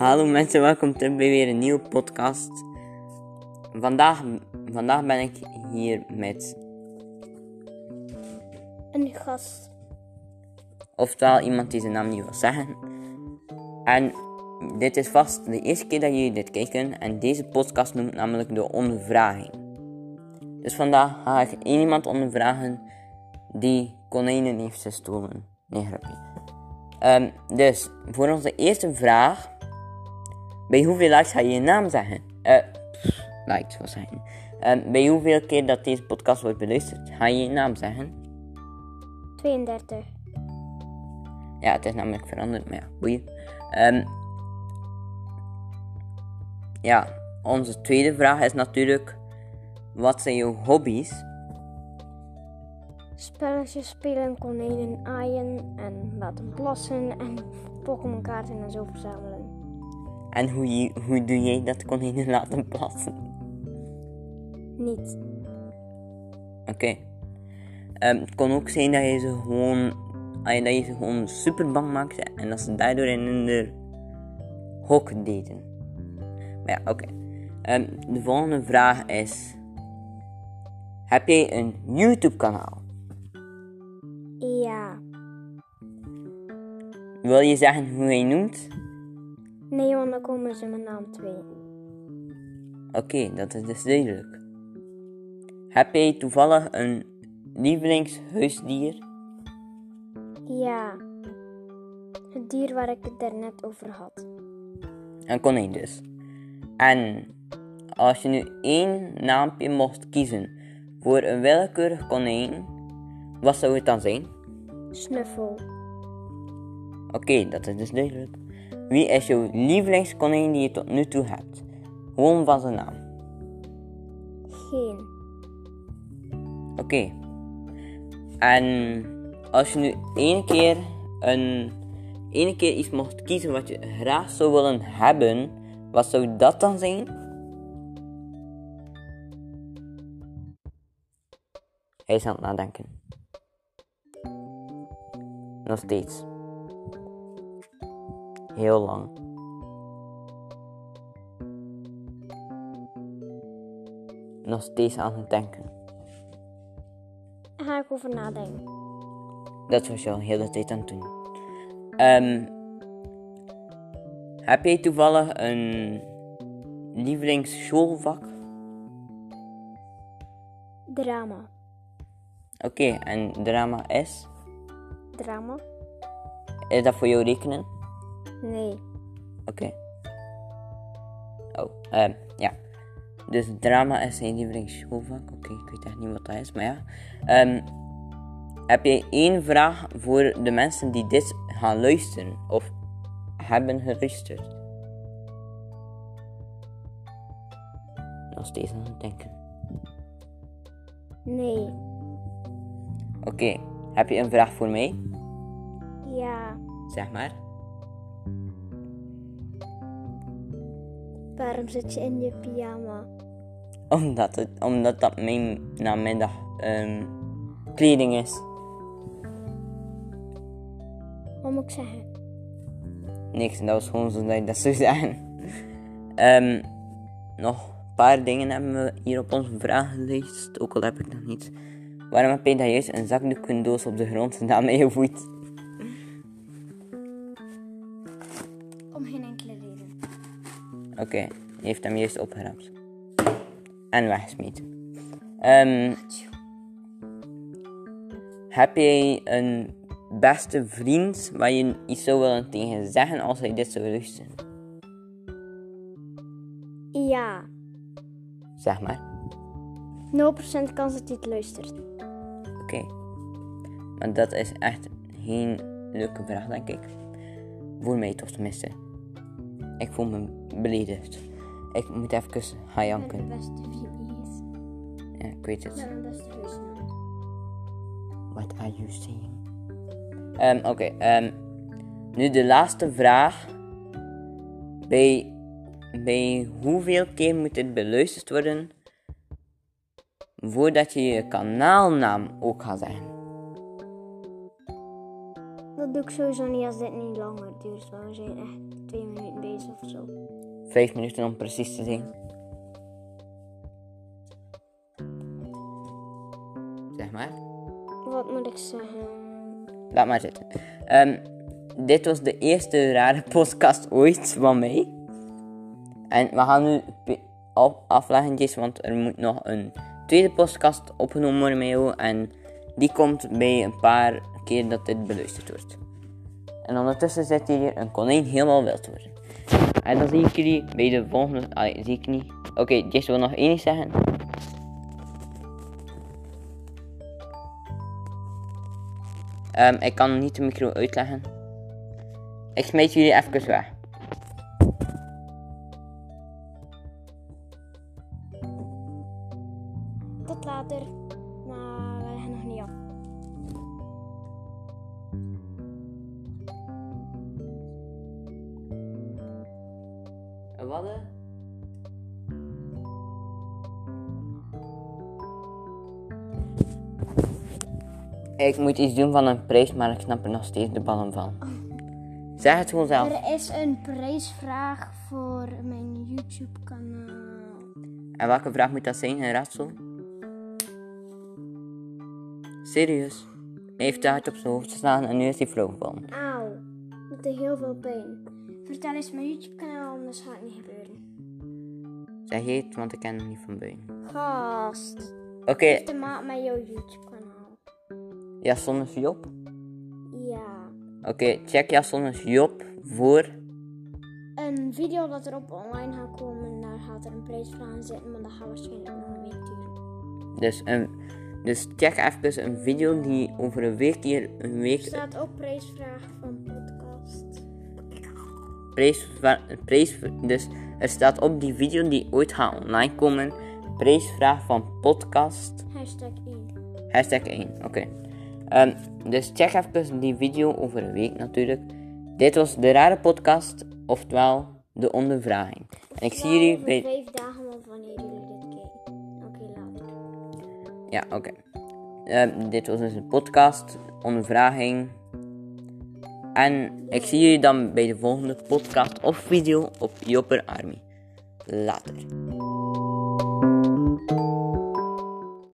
Hallo mensen, welkom terug bij weer een nieuwe podcast. Vandaag, vandaag ben ik hier met, Een gast. oftewel iemand die zijn naam niet wil zeggen. En dit is vast de eerste keer dat jullie dit kijken. En deze podcast noemt namelijk de ondervraging. Dus vandaag ga ik één iemand ondervragen die konijnen heeft gestolen. Nee, grapje. Ehm, dus, voor onze eerste vraag. Bij hoeveel likes ga je je naam zeggen? Eh, likes, wat zeggen. Ehm, bij hoeveel keer dat deze podcast wordt beluisterd, ga je je naam zeggen? 32. Ja, het is namelijk veranderd, maar ja, boeien. Ehm, ja, onze tweede vraag is natuurlijk: wat zijn jouw hobby's? Spelletjes spelen, konijnen aaien en laten plassen en Pokémon kaarten en zo verzamelen. En hoe, je, hoe doe jij dat konijnen laten plassen? Niet. Oké. Ehm, het kon ook zijn dat je ze gewoon, ah dat je ze gewoon super bang maakte en dat ze daardoor in hun hok deden. Maar ja, oké. Ehm, de volgende vraag is: Heb jij een YouTube-kanaal? Ja. Wil je zeggen hoe hij noemt? Nee, want dan komen ze mijn naam te weten. Oké, dat is dus duidelijk. Heb jij toevallig een lievelingshuisdier? Ja. Het dier waar ik het daarnet over had. Een konijn dus. En als je nu één naampje mocht kiezen voor een willekeurig konijn, wat zou het dan zijn? Snuffel. Oké, dat is dus duidelijk. Wie is jouw lievelingskonijn die je tot nu toe hebt? Gewoon van zijn naam. Geen. Oké. En als je nu één keer een ene keer iets mocht kiezen wat je graag zou willen hebben, wat zou dat dan zijn? Hij is aan het nadenken. Nog steeds. Heel lang. Nog steeds aan het denken. Daar ga ik over nadenken. Dat was je al de hele tijd aan het doen. Ehm, heb jij toevallig een lievelingsschoolvak? Drama. Oké, en drama is? Drama? Is dat voor jou rekenen? Nee. Oké. Oh, ehm, ja. Dus drama is zijn lievelingsschoolvak. Oké, ik weet echt niet wat dat is, maar ja. Ehm, heb jij één vraag voor de mensen die dit gaan luisteren of hebben geluisterd? Nog steeds aan het denken. Nee. Oké, heb je een vraag voor mij? Ja. Zeg maar. Waarom zit je in je pyjama? Omdat, het, omdat dat mijn namiddag ehm, kleding is. Wat moet ik zeggen? Niks, dat was gewoon zo dat ik dat zou zeggen. Ehm, nog een paar dingen hebben we hier op onze vragenlijst, ook al heb ik nog niet. Waarom heb je dat juist een zakdoekendoos op de grond je voet? Om geen enkele reden. Oké, heeft hem juist opgerapt. En weggesmeten. Ehm, heb jij een beste vriend waar je iets zou willen tegen zeggen als hij dit zou luisteren? Ja. Zeg maar. 0% kans dat hij het luistert. Oké. Maar dat is echt geen leuke vraag, denk ik. Voor mij toch tenminste. Ik voel me beledigd. Ik moet even gaan janken. beste is. Ja, ik weet het. What are you saying? Ehm, Oké, ehm, nu de laatste vraag. Bij, bij hoeveel keer moet dit beluisterd worden voordat je je kanaalnaam ook gaat zeggen? Dat doe ik sowieso niet als dit niet langer duurt. Want we zijn echt twee minuten bezig of zo. Vijf minuten om precies te zijn. Zeg maar. Wat moet ik zeggen? Laat maar zitten. Ehm, dit was de eerste rare podcast ooit van mij. En we gaan nu pe- af- afleggetjes, want er moet nog een tweede podcast opgenomen worden. En die komt bij een paar dat dit beluisterd wordt. En ondertussen zit hier een konijn helemaal wild worden. En dan zie ik jullie bij de volgende... Ah, zie ik niet. Oké, Jess wil nog één zeggen. Ehm, ik kan niet de micro uitleggen. Ik smijt jullie even weg. Wat? Ik moet iets doen van een prijs, maar ik snap er nog steeds de ballen van. Zeg het gewoon zelf. Er is een prijsvraag voor mijn YouTube kanaal. En welke vraag moet dat zijn, een raadsel? Serieus? Hij heeft de hart op zijn hoofd geslaan en nu is hij flauw gevallen. Auw. Deed heel veel pijn. Vertel eens mijn YouTube kanaal, anders gaat het niet gebeuren. Zeg je het, want ik ken hem niet van buiten. Gast. Oké, Te maken met jouw YouTube kanaal. Jasson is Job. Ja. Oké, check Jasson is Job voor... Een video dat erop online gaat komen, daar gaat er een prijsvraag in zitten, maar dat gaat waarschijnlijk nog een week duren. Dus, een, dus check even een video die over een week hier een Er week staat ook prijsvraag van podcast. Prijs, prijs, dus er staat op die video die ooit gaat online komen, prijsvraag van podcast, Hashtag 1. hashtag 1, oké. Ehm, dus check even die video over een week natuurlijk. Dit was de rare podcast, oftewel de ondervraging. En ik zie jullie bij... vijf dagen of wanneer jullie dit kijken. Oké, later. Ja, oké. Ehm, dit was dus een podcast, ondervraging. En ik zie jullie dan bij de volgende podcast of video op Jopper Army. Later.